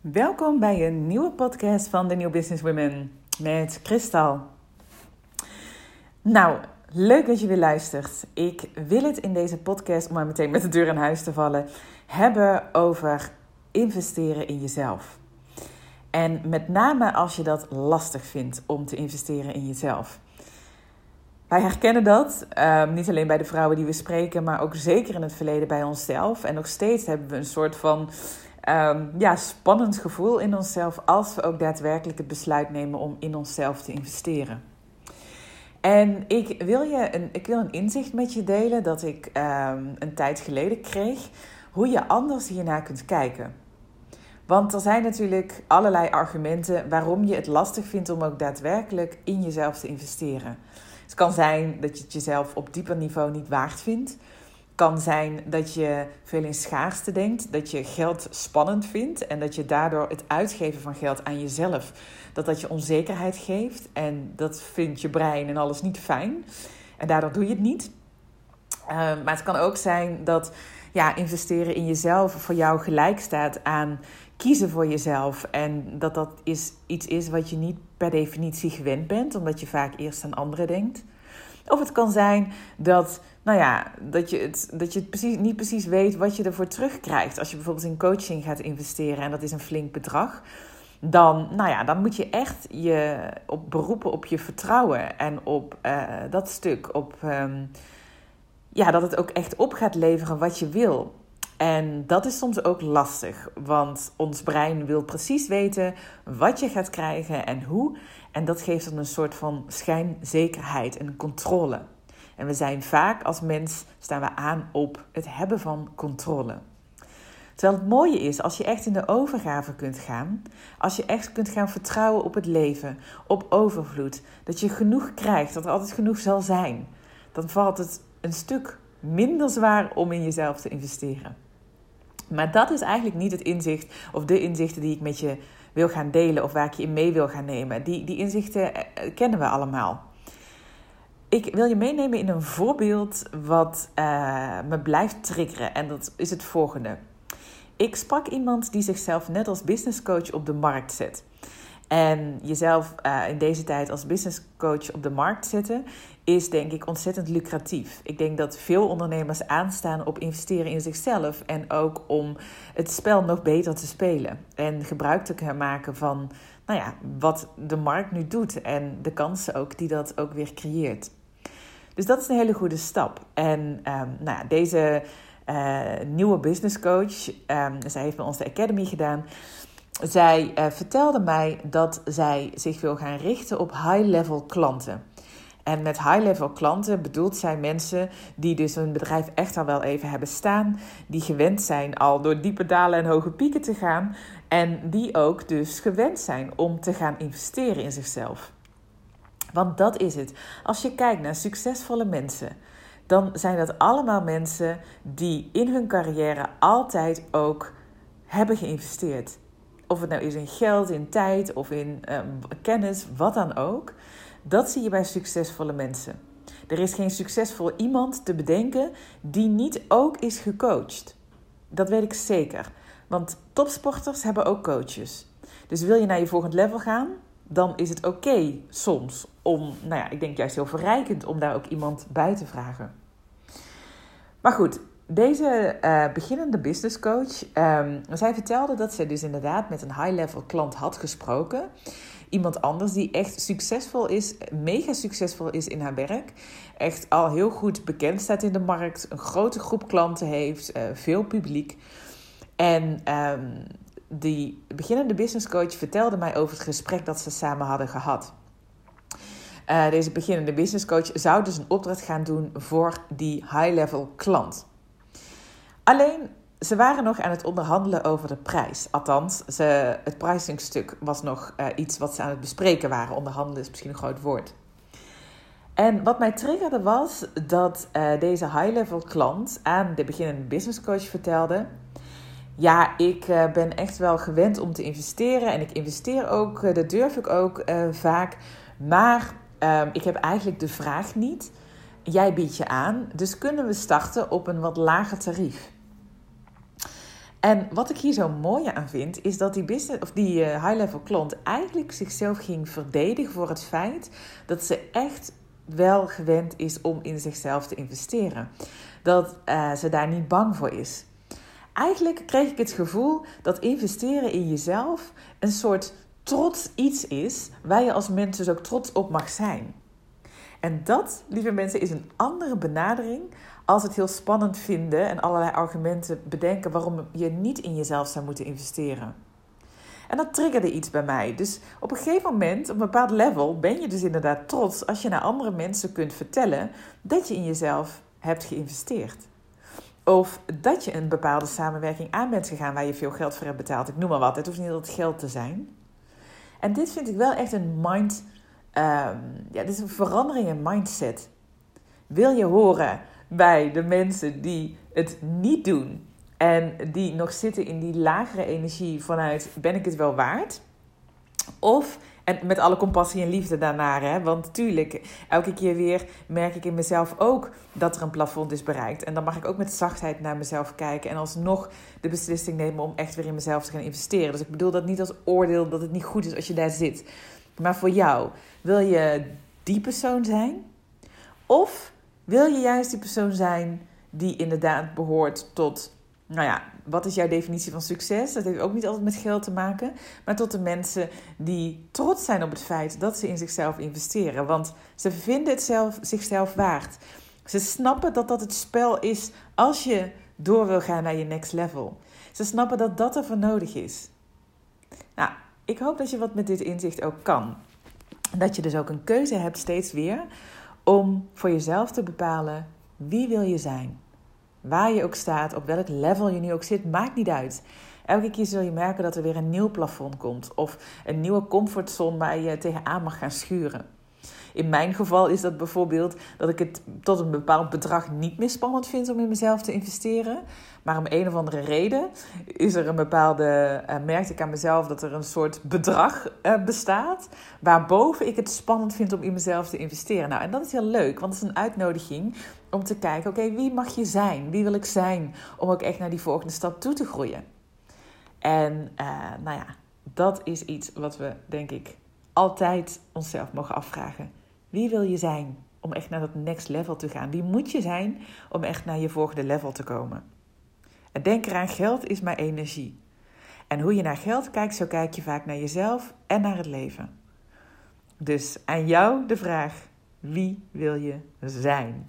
Welkom bij een nieuwe podcast van de New Business Women met Kristal. Nou, leuk dat je weer luistert. Ik wil het in deze podcast, om maar meteen met de deur in huis te vallen, hebben over investeren in jezelf. En met name als je dat lastig vindt om te investeren in jezelf. Wij herkennen dat, um, niet alleen bij de vrouwen die we spreken, maar ook zeker in het verleden bij onszelf. En nog steeds hebben we een soort van um, ja, spannend gevoel in onszelf als we ook daadwerkelijk het besluit nemen om in onszelf te investeren. En ik wil, je een, ik wil een inzicht met je delen dat ik um, een tijd geleden kreeg, hoe je anders hiernaar kunt kijken. Want er zijn natuurlijk allerlei argumenten waarom je het lastig vindt om ook daadwerkelijk in jezelf te investeren. Het kan zijn dat je het jezelf op dieper niveau niet waard vindt kan zijn dat je veel in schaarste denkt, dat je geld spannend vindt en dat je daardoor het uitgeven van geld aan jezelf, dat dat je onzekerheid geeft en dat vindt je brein en alles niet fijn en daardoor doe je het niet. Ehm, maar het kan ook zijn dat ja, investeren in jezelf voor jou gelijk staat aan kiezen voor jezelf en dat dat is, iets is wat je niet per definitie gewend bent, omdat je vaak eerst aan anderen denkt. Of het kan zijn dat, nou ja, dat je, het, dat je het precies, niet precies weet wat je ervoor terugkrijgt. Als je bijvoorbeeld in coaching gaat investeren en dat is een flink bedrag. Dan, nou ja, dan moet je echt je op beroepen op je vertrouwen en op uh, dat stuk. Op um, ja, dat het ook echt op gaat leveren wat je wil. En dat is soms ook lastig, want ons brein wil precies weten wat je gaat krijgen en hoe. En dat geeft dan een soort van schijnzekerheid en controle. En we zijn vaak als mens staan we aan op het hebben van controle. Terwijl het mooie is als je echt in de overgave kunt gaan, als je echt kunt gaan vertrouwen op het leven, op overvloed, dat je genoeg krijgt, dat er altijd genoeg zal zijn, dan valt het een stuk minder zwaar om in jezelf te investeren. Maar dat is eigenlijk niet het inzicht of de inzichten die ik met je wil gaan delen of waar ik je in mee wil gaan nemen. Die, die inzichten eh, kennen we allemaal. Ik wil je meenemen in een voorbeeld wat uh, me blijft triggeren. En dat is het volgende. Ik sprak iemand die zichzelf net als business coach op de markt zet. En jezelf uh, in deze tijd als business coach op de markt zetten is denk ik ontzettend lucratief. Ik denk dat veel ondernemers aanstaan op investeren in zichzelf en ook om het spel nog beter te spelen en gebruik te maken van nou ja, wat de markt nu doet en de kansen ook die dat ook weer creëert. Dus dat is een hele goede stap. En um, nou ja, deze uh, nieuwe business coach, um, zij heeft bij ons de Academy gedaan. Zij uh, vertelde mij dat zij zich wil gaan richten op high-level klanten. En met high-level klanten bedoelt zij mensen die dus hun bedrijf echt al wel even hebben staan, die gewend zijn al door diepe dalen en hoge pieken te gaan en die ook dus gewend zijn om te gaan investeren in zichzelf. Want dat is het. Als je kijkt naar succesvolle mensen, dan zijn dat allemaal mensen die in hun carrière altijd ook hebben geïnvesteerd. Of het nou is in geld, in tijd of in um, kennis, wat dan ook. Dat zie je bij succesvolle mensen. Er is geen succesvol iemand te bedenken die niet ook is gecoacht. Dat weet ik zeker. Want topsporters hebben ook coaches. Dus wil je naar je volgend level gaan, dan is het oké soms om, nou ja, ik denk juist heel verrijkend om daar ook iemand bij te vragen. Maar goed, deze uh, beginnende business coach, um, zij vertelde dat ze dus inderdaad met een high-level klant had gesproken. Iemand anders die echt succesvol is, mega succesvol is in haar werk. Echt al heel goed bekend staat in de markt, een grote groep klanten heeft, uh, veel publiek. En um, die beginnende business coach vertelde mij over het gesprek dat ze samen hadden gehad. Uh, deze beginnende business coach zou dus een opdracht gaan doen voor die high-level klant. Alleen, ze waren nog aan het onderhandelen over de prijs. Althans, ze, het pricingstuk was nog uh, iets wat ze aan het bespreken waren. Onderhandelen is misschien een groot woord. En wat mij triggerde was dat uh, deze high-level klant aan de beginnende business coach vertelde: Ja, ik uh, ben echt wel gewend om te investeren en ik investeer ook, dat durf ik ook vaak. Maar um, ik heb eigenlijk de vraag niet. Jij biedt je aan, dus kunnen we starten op een wat lager tarief. En wat ik hier zo mooi aan vind, is dat die, business, of die high-level klant eigenlijk zichzelf ging verdedigen voor het feit dat ze echt wel gewend is om in zichzelf te investeren. Dat ze daar niet bang voor is. Eigenlijk kreeg ik het gevoel dat investeren in jezelf een soort trots iets is waar je als mens dus ook trots op mag zijn. En dat, lieve mensen, is een andere benadering als het heel spannend vinden en allerlei argumenten bedenken waarom je niet in jezelf zou moeten investeren. En dat triggerde iets bij mij. Dus op een gegeven moment, op een bepaald level, ben je dus inderdaad trots als je naar andere mensen kunt vertellen dat je in jezelf hebt geïnvesteerd. Of dat je een bepaalde samenwerking aan bent gegaan waar je veel geld voor hebt betaald. Ik noem maar wat. Het hoeft niet altijd geld te zijn. En dit vind ik wel echt een mind. Um, ja, dit is een verandering in mindset. Wil je horen bij de mensen die het niet doen en die nog zitten in die lagere energie vanuit ben ik het wel waard? Of, en met alle compassie en liefde daarnaar, hè, want tuurlijk, elke keer weer merk ik in mezelf ook dat er een plafond is bereikt. En dan mag ik ook met zachtheid naar mezelf kijken en alsnog de beslissing nemen om echt weer in mezelf te gaan investeren. Dus ik bedoel dat niet als oordeel dat het niet goed is als je daar zit. Maar voor jou, wil je die persoon zijn? Of wil je juist die persoon zijn die inderdaad behoort tot, nou ja, wat is jouw definitie van succes? Dat heeft ook niet altijd met geld te maken, maar tot de mensen die trots zijn op het feit dat ze in zichzelf investeren. Want ze vinden het zelf, zichzelf waard. Ze snappen dat dat het spel is als je door wil gaan naar je next level. Ze snappen dat dat ervoor nodig is. Nou, ik hoop dat je wat met dit inzicht ook kan. Dat je dus ook een keuze hebt steeds weer om voor jezelf te bepalen wie wil je zijn. Waar je ook staat, op welk level je nu ook zit, maakt niet uit. Elke keer zul je merken dat er weer een nieuw plafond komt of een nieuwe comfortzone waar je tegenaan mag gaan schuren. In mijn geval is dat bijvoorbeeld dat ik het tot een bepaald bedrag niet meer spannend vind om in mezelf te investeren. Maar om een of andere reden is er een bepaalde, uh, merkte ik aan mezelf dat er een soort bedrag uh, bestaat. Waarboven ik het spannend vind om in mezelf te investeren. Nou, en dat is heel leuk, want het is een uitnodiging om te kijken: oké, wie mag je zijn? Wie wil ik zijn? Om ook echt naar die volgende stap toe te groeien. En uh, nou ja, dat is iets wat we denk ik altijd onszelf mogen afvragen. Wie wil je zijn om echt naar dat next level te gaan? Wie moet je zijn om echt naar je volgende level te komen? En denk eraan, geld is maar energie. En hoe je naar geld kijkt, zo kijk je vaak naar jezelf en naar het leven. Dus aan jou de vraag: wie wil je zijn?